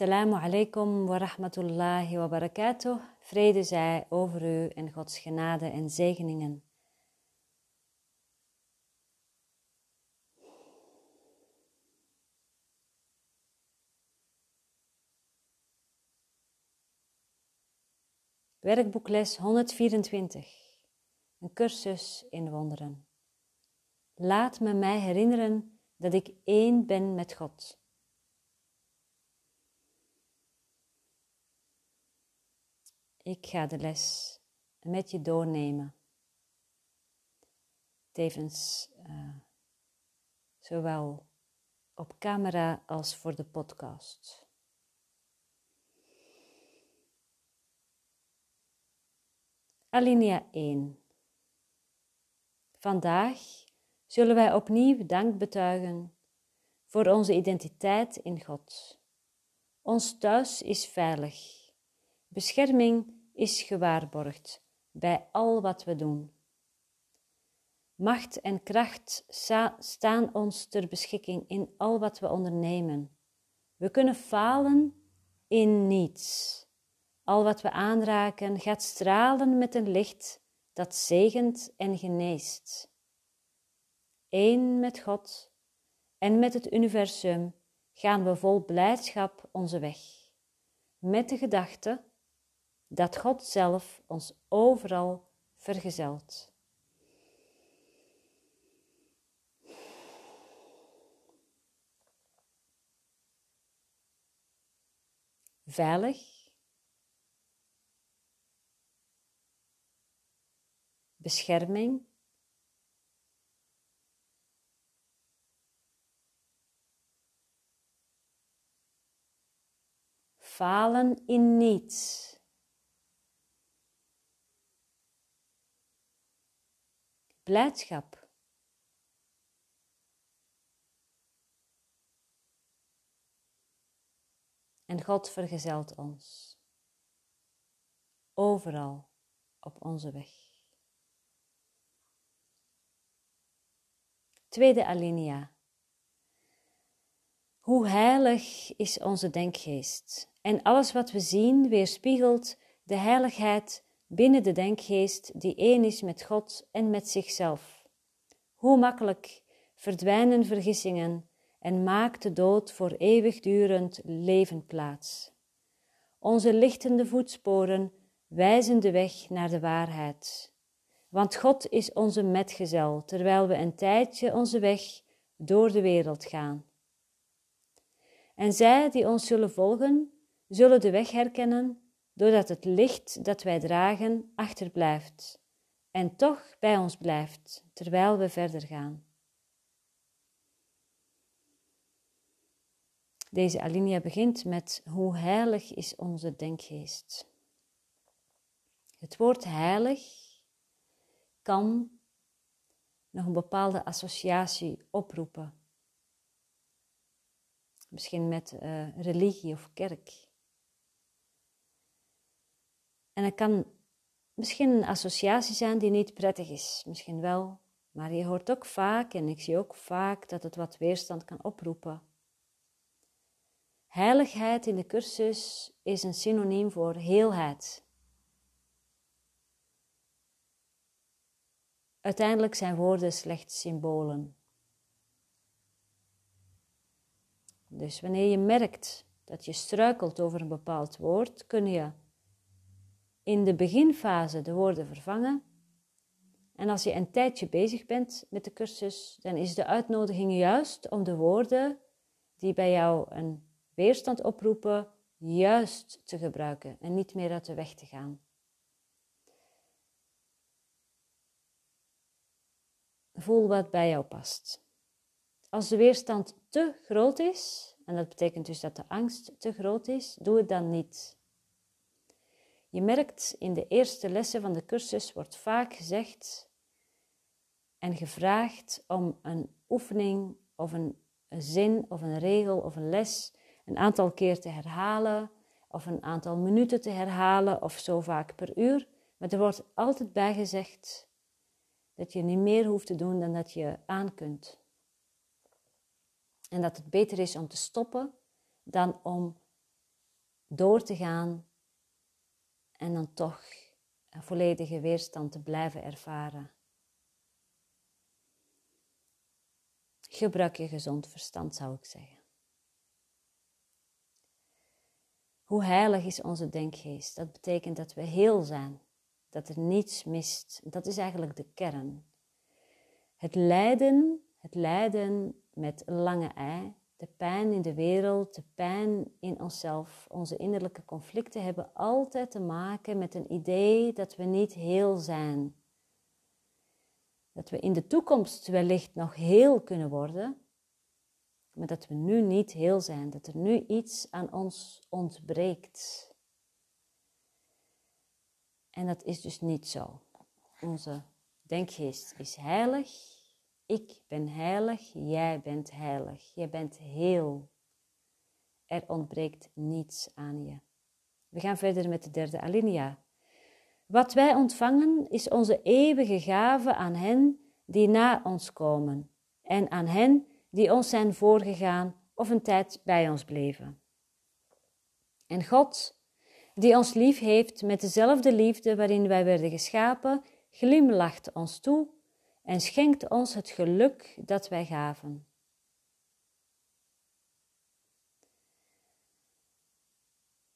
Assalamu alaikum wa rahmatullahi wa barakatuh. Vrede zij over u en Gods genade en zegeningen. Werkboekles 124. Een cursus in wonderen. Laat me mij herinneren dat ik één ben met God. Ik ga de les met je doornemen. Tevens uh, zowel op camera als voor de podcast. Alinea 1. Vandaag zullen wij opnieuw dank betuigen voor onze identiteit in God. Ons thuis is veilig. Bescherming is gewaarborgd bij al wat we doen. Macht en kracht staan ons ter beschikking in al wat we ondernemen. We kunnen falen in niets. Al wat we aanraken gaat stralen met een licht dat zegent en geneest. Eén met God en met het universum gaan we vol blijdschap onze weg, met de gedachte dat God zelf ons overal vergezelt. Veilig, bescherming, falen in niets. Blijdschap. En God vergezelt ons overal op onze weg. Tweede alinea. Hoe heilig is onze denkgeest en alles wat we zien weerspiegelt de heiligheid binnen de denkgeest die één is met God en met zichzelf. Hoe makkelijk verdwijnen vergissingen en maakt de dood voor eeuwigdurend leven plaats. Onze lichtende voetsporen wijzen de weg naar de waarheid. Want God is onze metgezel, terwijl we een tijdje onze weg door de wereld gaan. En zij die ons zullen volgen, zullen de weg herkennen doordat het licht dat wij dragen achterblijft en toch bij ons blijft terwijl we verder gaan. Deze alinea begint met hoe heilig is onze denkgeest. Het woord heilig kan nog een bepaalde associatie oproepen. Misschien met uh, religie of kerk. En het kan misschien een associatie zijn die niet prettig is, misschien wel, maar je hoort ook vaak en ik zie ook vaak dat het wat weerstand kan oproepen. Heiligheid in de cursus is een synoniem voor heelheid. Uiteindelijk zijn woorden slechts symbolen. Dus wanneer je merkt dat je struikelt over een bepaald woord, kun je in de beginfase de woorden vervangen. En als je een tijdje bezig bent met de cursus, dan is de uitnodiging juist om de woorden die bij jou een weerstand oproepen, juist te gebruiken en niet meer uit de weg te gaan. Voel wat bij jou past. Als de weerstand te groot is, en dat betekent dus dat de angst te groot is, doe het dan niet. Je merkt in de eerste lessen van de cursus wordt vaak gezegd en gevraagd om een oefening of een, zin of een regel of een les een aantal keer te herhalen of een aantal minuten te herhalen of zo vaak per uur. Maar er wordt altijd bij gezegd dat je niet meer hoeft te doen dan dat je aan kunt. En dat het beter is om te stoppen dan om door te gaan en dan toch een volledige weerstand te blijven ervaren. Gebruik je gezond verstand, zou ik zeggen. Hoe heilig is onze denkgeest? Dat betekent dat we heel zijn, dat er niets mist. Dat is eigenlijk de kern. Het lijden, het lijden met lange ei, de pijn in de wereld, de pijn in onszelf, onze innerlijke conflicten hebben altijd te maken met een idee dat we niet heel zijn. Dat we in de toekomst wellicht nog heel kunnen worden, maar dat we nu niet heel zijn, dat er nu iets aan ons ontbreekt. En dat is dus niet zo. Onze denkgeest is heilig. Ik ben heilig, jij bent heilig. Jij bent heel. Er ontbreekt niets aan je. We gaan verder met de derde alinea. Wat wij ontvangen is onze eeuwige gave aan hen die na ons komen en aan hen die ons zijn voorgegaan of een tijd bij ons bleven. En God, die ons lief heeft met dezelfde liefde waarin wij werden geschapen, glimlacht ons toe en schenkt ons het geluk dat wij gaven.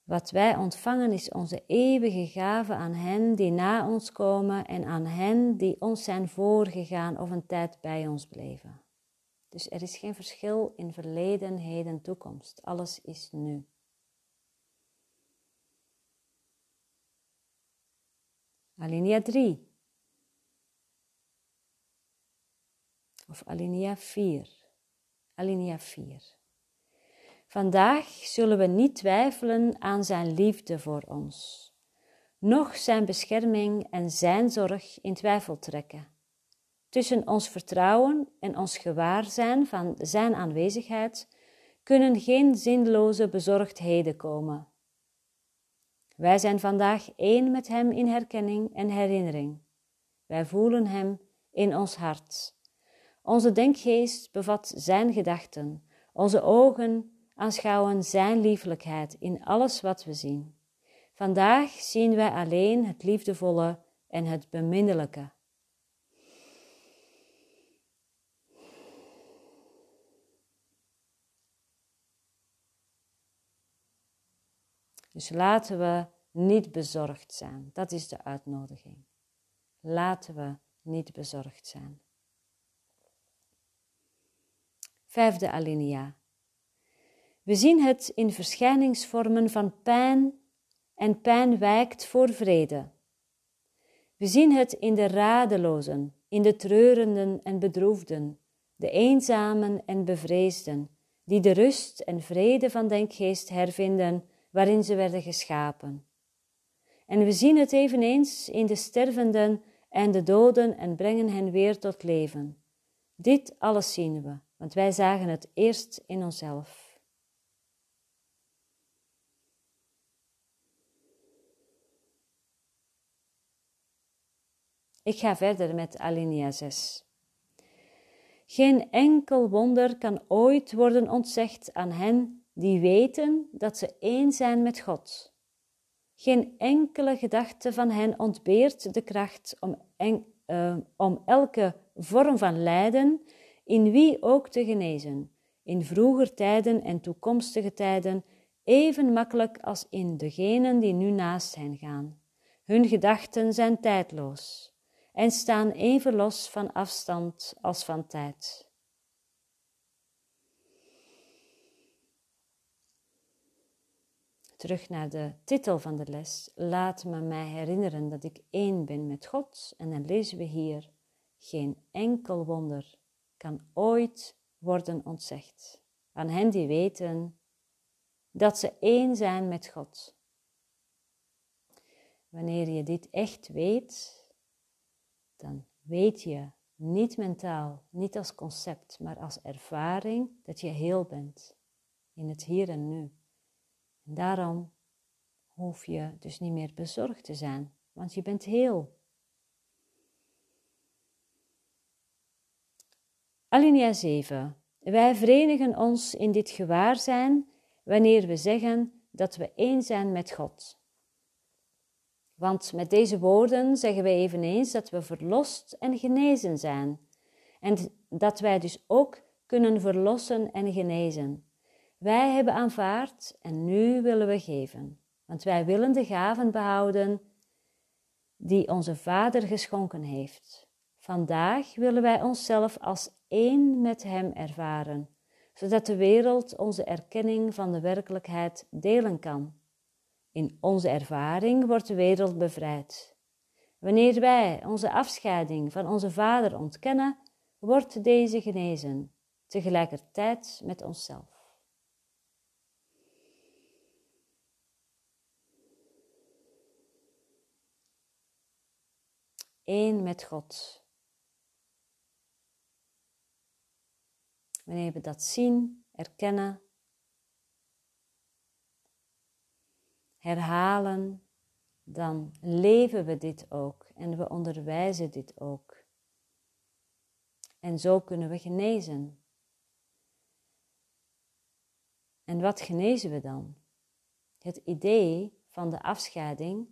Wat wij ontvangen is onze eeuwige gave aan hen die na ons komen en aan hen die ons zijn voorgegaan of een tijd bij ons bleven. Dus er is geen verschil in verleden, heden, toekomst. Alles is nu. Alinea 3. Of alinea 4. Alinea 4. Vandaag zullen we niet twijfelen aan zijn liefde voor ons, noch zijn bescherming en zijn zorg in twijfel trekken. Tussen ons vertrouwen en ons gewaarzijn van Zijn aanwezigheid kunnen geen zinloze bezorgdheden komen. Wij zijn vandaag één met Hem in herkenning en herinnering. Wij voelen Hem in ons hart. Onze denkgeest bevat Zijn gedachten. Onze ogen aanschouwen Zijn liefelijkheid in alles wat we zien. Vandaag zien wij alleen het liefdevolle en het beminnelijke. Dus laten we niet bezorgd zijn. Dat is de uitnodiging. Laten we niet bezorgd zijn. Vijfde alinea. We zien het in verschijningsvormen van pijn en pijn wijkt voor vrede. We zien het in de radelozen, in de treurenden en bedroefden, de eenzamen en bevreesden, die de rust en vrede van denkgeest hervinden waarin ze werden geschapen. En we zien het eveneens in de stervenden en de doden en brengen hen weer tot leven. Dit alles zien we, want wij zagen het eerst in onszelf. Ik ga verder met alinea 6. Geen enkel wonder kan ooit worden ontzegd aan hen die weten dat ze één zijn met God. Geen enkele gedachte van hen ontbeert de kracht om, uh, om elke vorm van lijden in wie ook te genezen, in vroeger tijden en toekomstige tijden, even makkelijk als in degenen die nu naast hen gaan. Hun gedachten zijn tijdloos en staan even los van afstand als van tijd. terug naar de titel van de les. Laat me mij herinneren dat ik één ben met God. En dan lezen we hier: Geen enkel wonder kan ooit worden ontzegd aan hen die weten dat ze één zijn met God. Wanneer je dit echt weet, dan weet je niet mentaal, niet als concept, maar als ervaring dat je heel bent in het hier en nu. En daarom hoef je dus niet meer bezorgd te zijn, want je bent heel. Alinea 7. Wij verenigen ons in dit gewaarzijn wanneer we zeggen dat we één zijn met God. Want met deze woorden zeggen we eveneens dat we verlost en genezen zijn. En dat wij dus ook kunnen verlossen en genezen. Wij hebben aanvaard en nu willen we geven. Want wij willen de gaven behouden die onze Vader geschonken heeft. Vandaag willen wij onszelf als één met Hem ervaren, zodat de wereld onze erkenning van de werkelijkheid delen kan. In onze ervaring wordt de wereld bevrijd. Wanneer wij onze afscheiding van onze Vader ontkennen, wordt deze genezen, tegelijkertijd met onszelf. Eén met God. Wanneer we dat zien, erkennen, herhalen, dan leven we dit ook en we onderwijzen dit ook. En zo kunnen we genezen. En wat genezen we dan? Het idee van de afscheiding,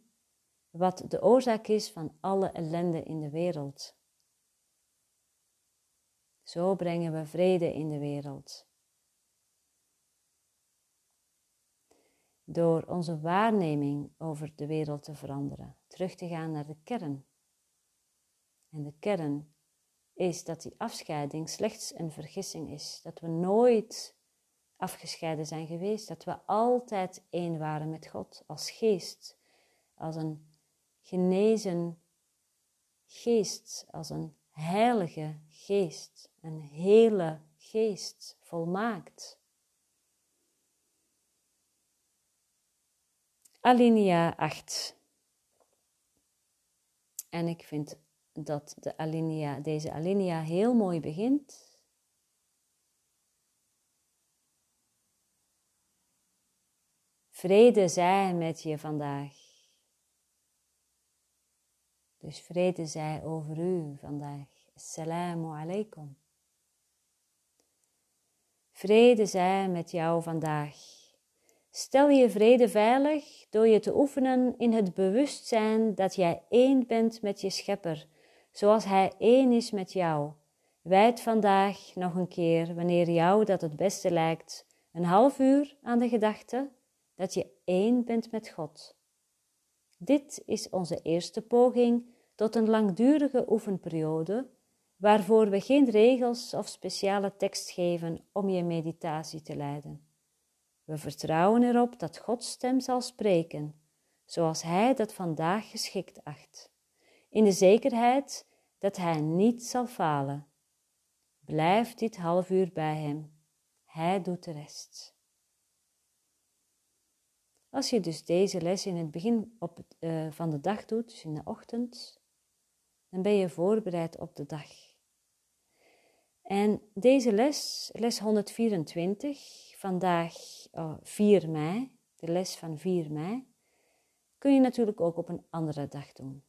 wat de oorzaak is van alle ellende in de wereld. Zo brengen we vrede in de wereld. Door onze waarneming over de wereld te veranderen, terug te gaan naar de kern. En de kern is dat die afscheiding slechts een vergissing is. Dat we nooit afgescheiden zijn geweest. Dat we altijd één waren met God als geest. Als een genezen geest. Als een heilige geest. Een hele geest. Volmaakt. Alinea 8. En ik vind dat de alinea, deze alinea heel mooi begint. Vrede zij met je vandaag. Dus vrede zij over u vandaag. Assalamu alaikum. Vrede zij met jou vandaag. Stel je vrede veilig door je te oefenen in het bewustzijn dat jij één bent met je schepper zoals Hij één is met jou. Wijd vandaag nog een keer, wanneer jou dat het beste lijkt, een half uur aan de gedachte dat je één bent met God. Dit is onze eerste poging tot een langdurige oefenperiode, waarvoor we geen regels of speciale tekst geven om je meditatie te leiden. We vertrouwen erop dat Gods stem zal spreken, zoals Hij dat vandaag geschikt acht in de zekerheid dat hij niet zal falen. Blijf dit half uur bij hem. Hij doet de rest. Als je dus deze les in het begin op, uh, van de dag doet, dus in de ochtend, dan ben je voorbereid op de dag. En deze les, les 124, vandaag oh, 4 mei, de les van 4 mei, kun je natuurlijk ook op een andere dag doen.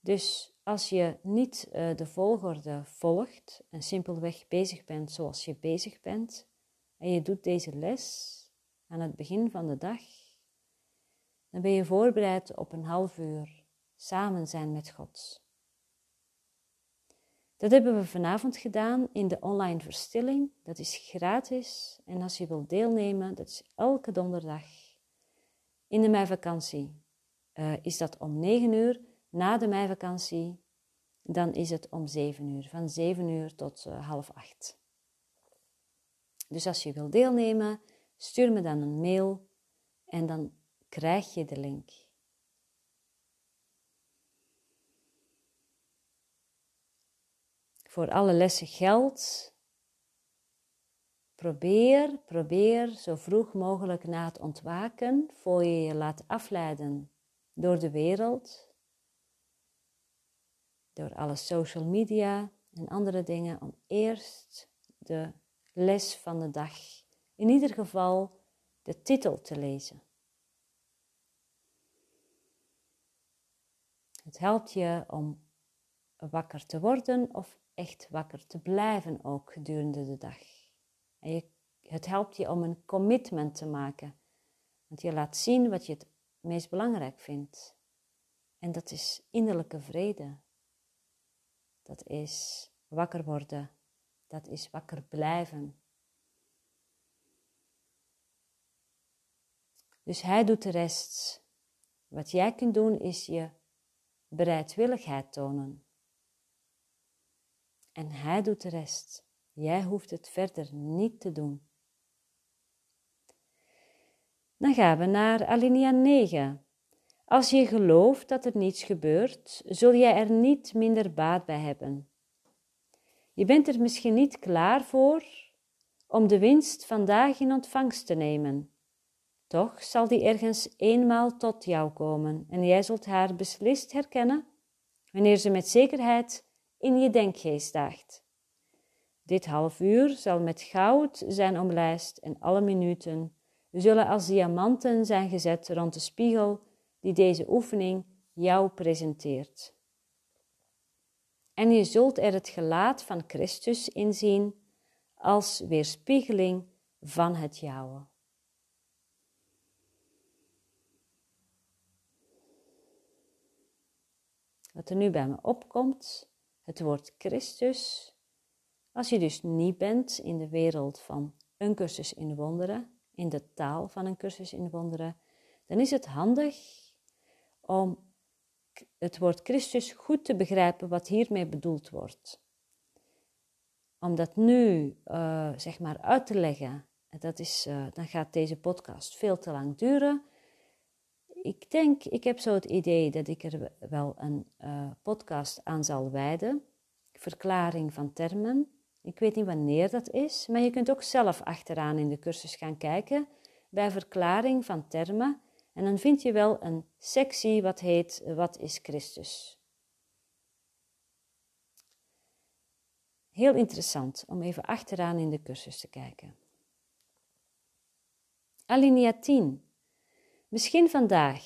Dus als je niet uh, de volgorde volgt en simpelweg bezig bent zoals je bezig bent, en je doet deze les aan het begin van de dag, dan ben je voorbereid op een half uur samen zijn met God. Dat hebben we vanavond gedaan in de online verstilling. Dat is gratis en als je wilt deelnemen, dat is elke donderdag. In de meivakantie uh, is dat om 9 uur na de meivakantie, dan is het om 7 uur, van 7 uur tot uh, half 8. Dus als je wil deelnemen, stuur me dan een mail en dan krijg je de link. Voor alle lessen geldt. Probeer, probeer zo vroeg mogelijk na het ontwaken, voor je je laat afleiden door de wereld, door alle social media en andere dingen, om eerst de les van de dag, in ieder geval de titel te lezen. Het helpt je om wakker te worden of echt wakker te blijven ook gedurende de dag. En je het helpt je om een commitment te maken. Want je laat zien wat je het meest belangrijk vindt. En dat is innerlijke vrede. Dat is wakker worden. Dat is wakker blijven. Dus hij doet de rest. Wat jij kunt doen is je bereidwilligheid tonen. En hij doet de rest. Jij hoeft het verder niet te doen. Dan gaan we naar alinea 9. Als je gelooft dat er niets gebeurt, zul jij er niet minder baat bij hebben. Je bent er misschien niet klaar voor om de winst vandaag in ontvangst te nemen. Toch zal die ergens eenmaal tot jou komen en jij zult haar beslist herkennen wanneer ze met zekerheid in je denkgeest daagt. Dit half uur zal met goud zijn omlijst en alle minuten zullen als diamanten zijn gezet rond de spiegel die deze oefening jou presenteert. En je zult er het gelaat van Christus inzien als weerspiegeling van het jouwe. Wat er nu bij me opkomt, het woord Christus. Als je dus niet bent in de wereld van een cursus in wonderen, in de taal van een cursus in wonderen, dan is het handig om het woord Christus goed te begrijpen wat hiermee bedoeld wordt. Om dat nu uh, zeg maar uit te leggen, dat is, uh, dan gaat deze podcast veel te lang duren. Ik denk, ik heb zo het idee dat ik er wel een uh, podcast aan zal wijden. Verklaring van termen. Ik weet niet wanneer dat is, maar je kunt ook zelf achteraan in de cursus gaan kijken bij verklaring van termen. En dan vind je wel een sectie wat heet Wat is Christus? Heel interessant om even achteraan in de cursus te kijken. Alinea 10. Misschien vandaag,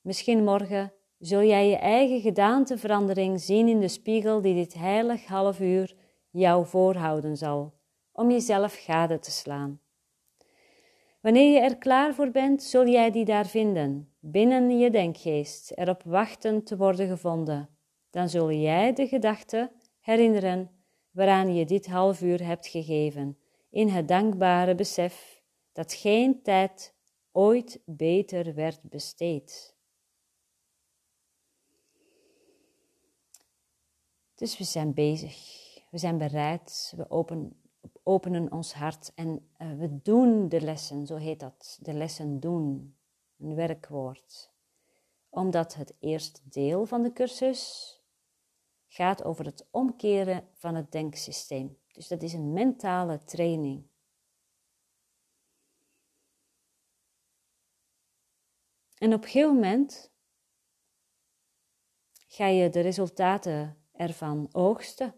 misschien morgen, zul jij je eigen gedaanteverandering zien in de spiegel die dit heilig half uur jou voorhouden zal, om jezelf gade te slaan. Wanneer je er klaar voor bent, zul jij die daar vinden, binnen je denkgeest, erop wachten te worden gevonden. Dan zul jij de gedachte herinneren waaraan je dit half uur hebt gegeven, in het dankbare besef dat geen tijd ooit beter werd besteed. Dus we zijn bezig, we zijn bereid, we open, openen ons hart en uh, we doen de lessen, zo heet dat, de lessen doen, een werkwoord. Omdat het eerste deel van de cursus gaat over het omkeren van het denksysteem. Dus dat is een mentale training. En op een gegeven moment ga je de resultaten ervan oogsten.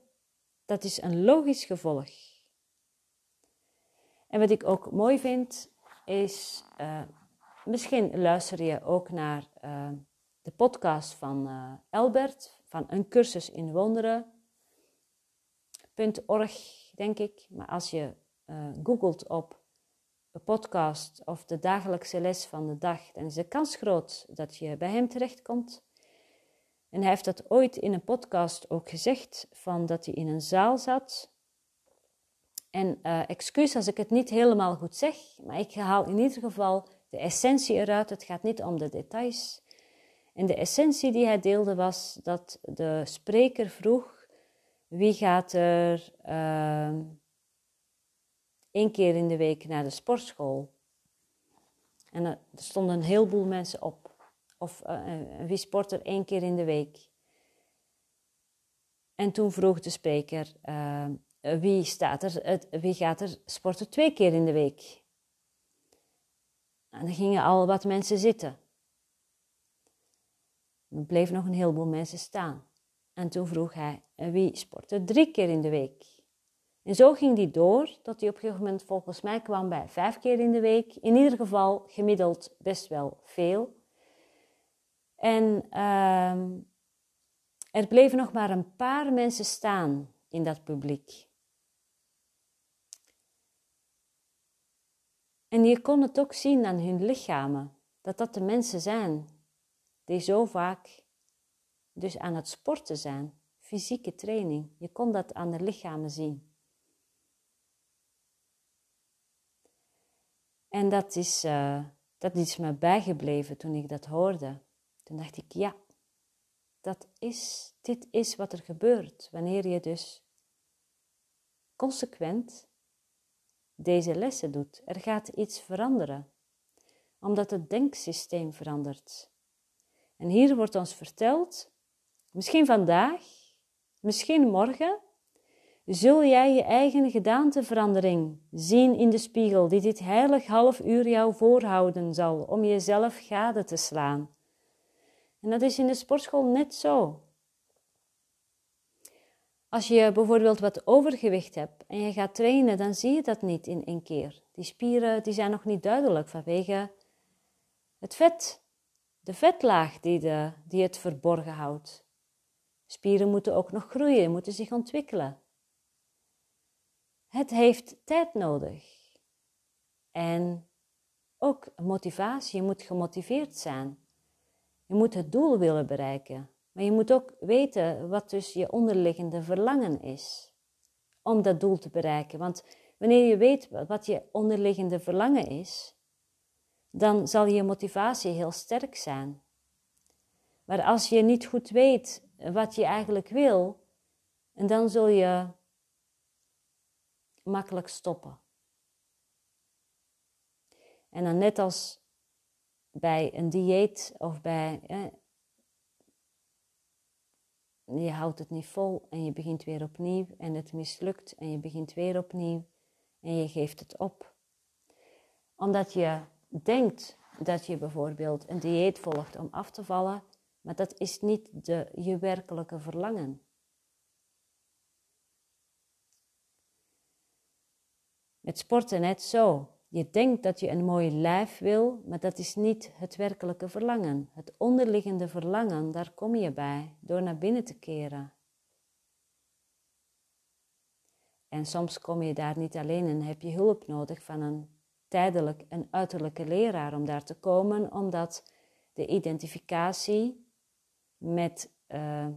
Dat is een logisch gevolg. En wat ik ook mooi vind, is uh, misschien luister je ook naar uh, de podcast van uh, Elbert van een cursus in wonderen.org, denk ik. Maar als je googelt op podcast of de dagelijkse les van de dag, dan is de kans groot dat je bij hem terechtkomt. En hij heeft dat ooit in een podcast ook gezegd, van dat hij in een zaal zat en uh, excuus als ik het niet helemaal goed zeg, maar ik haal in ieder geval de essentie eruit. Het gaat niet om de details. En de essentie die hij deelde was dat de spreker vroeg: wie gaat er uh, één keer in de week naar de sportschool? En er stonden een heleboel mensen op. Of uh, wie sport er één keer in de week? En toen vroeg de spreker: eh, wie, staat er, wie gaat er sporten twee keer in de week? En dan gingen al wat mensen zitten. Er bleef nog een heleboel mensen staan. En toen vroeg hij, wie sport er drie keer in de week? En zo ging die door, tot hij op een gegeven moment volgens mij kwam bij vijf keer in de week. In ieder geval gemiddeld best wel veel. En uh, er bleven nog maar een paar mensen staan in dat publiek. En je kon het ook zien aan hun lichamen, dat dat de mensen zijn die zo vaak dus aan het sporten zijn, fysieke training. Je kon dat aan de lichamen zien. En dat is, uh, dat is me bijgebleven toen ik dat hoorde. Toen dacht ik, ja, dat is, dit is wat er gebeurt wanneer je dus consequent deze lessen doet. Er gaat iets veranderen, omdat het denksysteem verandert. En hier wordt ons verteld, misschien vandaag, misschien morgen, zul jij je eigen gedaanteverandering zien in de spiegel, die dit heilig half uur jou voorhouden zal om jezelf gade te slaan. En dat is in de sportschool net zo. Als je bijvoorbeeld wat overgewicht hebt en je gaat trainen, dan zie je dat niet in één keer. Die spieren die zijn nog niet duidelijk vanwege het vet, de vetlaag die, de, die het verborgen houdt. Spieren moeten ook nog groeien, moeten zich ontwikkelen. Het heeft tijd nodig. En ook motivatie, je moet gemotiveerd zijn. Je moet het doel willen bereiken. Maar je moet ook weten wat dus je onderliggende verlangen is om dat doel te bereiken. Want wanneer je weet wat je onderliggende verlangen is, dan zal je motivatie heel sterk zijn. Maar als je niet goed weet wat je eigenlijk wil, dan zul je makkelijk stoppen. En dan net als bij een dieet of bij. je houdt het niet vol en je begint weer opnieuw en het mislukt en je begint weer opnieuw en je geeft het op. Omdat je denkt dat je bijvoorbeeld een dieet volgt om af te vallen, maar dat is niet de, je werkelijke verlangen. Met sporten net zo. Je denkt dat je een mooi lijf wil, maar dat is niet het werkelijke verlangen. Het onderliggende verlangen, daar kom je bij door naar binnen te keren. En soms kom je daar niet alleen en heb je hulp nodig van een tijdelijk een uiterlijke leraar om daar te komen, omdat de identificatie met uh,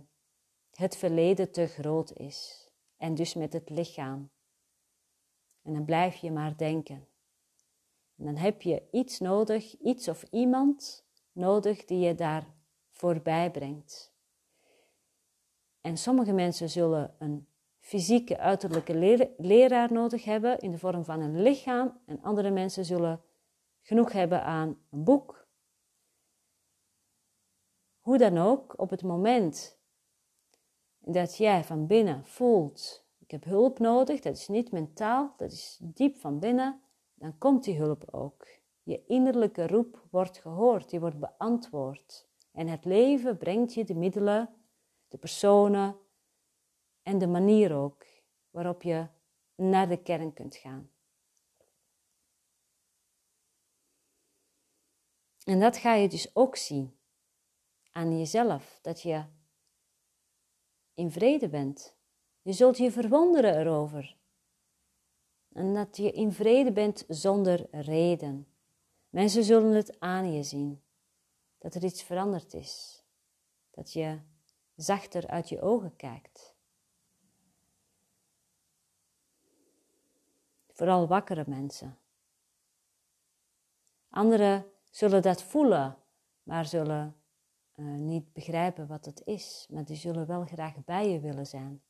het verleden te groot is. En dus met het lichaam. En dan blijf je maar denken. En dan heb je iets nodig, iets of iemand nodig die je daar voorbij brengt. En sommige mensen zullen een fysieke uiterlijke leraar nodig hebben in de vorm van een lichaam en andere mensen zullen genoeg hebben aan een boek. Hoe dan ook, op het moment dat jij van binnen voelt, ik heb hulp nodig, dat is niet mentaal, dat is diep van binnen, dan komt die hulp ook. Je innerlijke roep wordt gehoord, die wordt beantwoord. En het leven brengt je de middelen, de personen en de manier ook waarop je naar de kern kunt gaan. En dat ga je dus ook zien aan jezelf, dat je in vrede bent. Je zult je verwonderen erover. En dat je in vrede bent zonder reden. Mensen zullen het aan je zien. Dat er iets veranderd is. Dat je zachter uit je ogen kijkt. Vooral wakkere mensen. Anderen zullen dat voelen, maar zullen uh, niet begrijpen wat het is. Maar die zullen wel graag bij je willen zijn.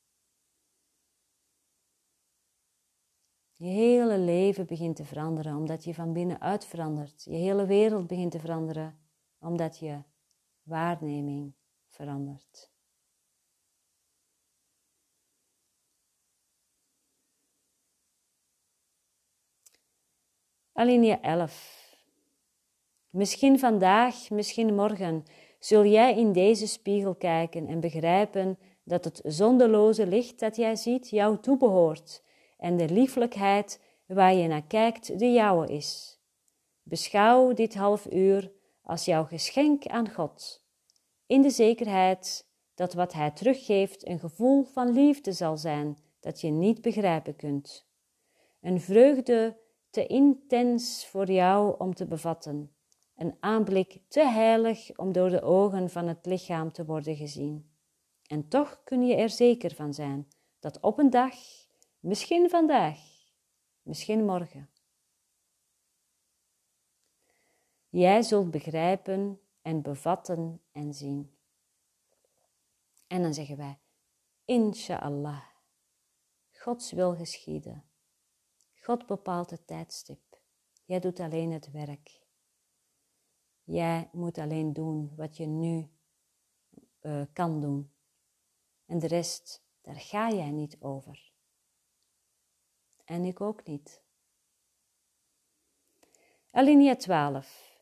Je hele leven begint te veranderen omdat je van binnenuit verandert. Je hele wereld begint te veranderen omdat je waarneming verandert. Alinea 11. Misschien vandaag, misschien morgen zul jij in deze spiegel kijken en begrijpen dat het zondeloze licht dat jij ziet jou toebehoort en de lieflijkheid waar je naar kijkt de jouwe is. Beschouw dit half uur als jouw geschenk aan God, in de zekerheid dat wat Hij teruggeeft een gevoel van liefde zal zijn dat je niet begrijpen kunt. Een vreugde te intens voor jou om te bevatten, een aanblik te heilig om door de ogen van het lichaam te worden gezien. En toch kun je er zeker van zijn dat op een dag, misschien vandaag, misschien morgen, jij zult begrijpen en bevatten en zien. En dan zeggen wij, Insha'Allah, Gods wil geschieden. God bepaalt het tijdstip. Jij doet alleen het werk. Jij moet alleen doen wat je nu uh, kan doen. En de rest, daar ga jij niet over. En ik ook niet. Alinea 12.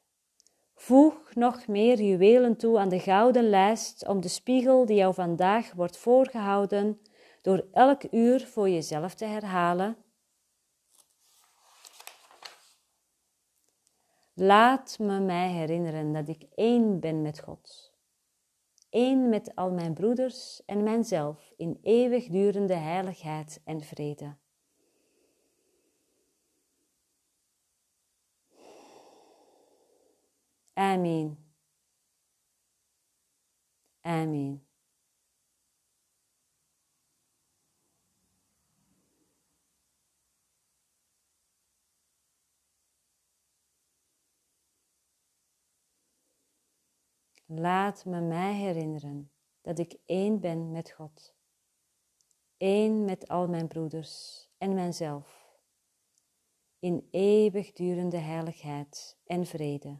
Voeg nog meer juwelen toe aan de gouden lijst om de spiegel die jou vandaag wordt voorgehouden, door elk uur voor jezelf te herhalen. Laat me mij herinneren dat ik één ben met God, één met al mijn broeders en mijzelf in eeuwigdurende heiligheid en vrede. Amen. Amen. Laat me mij herinneren dat ik één ben met God, één met al mijn broeders en mijzelf, in eeuwigdurende heiligheid en vrede.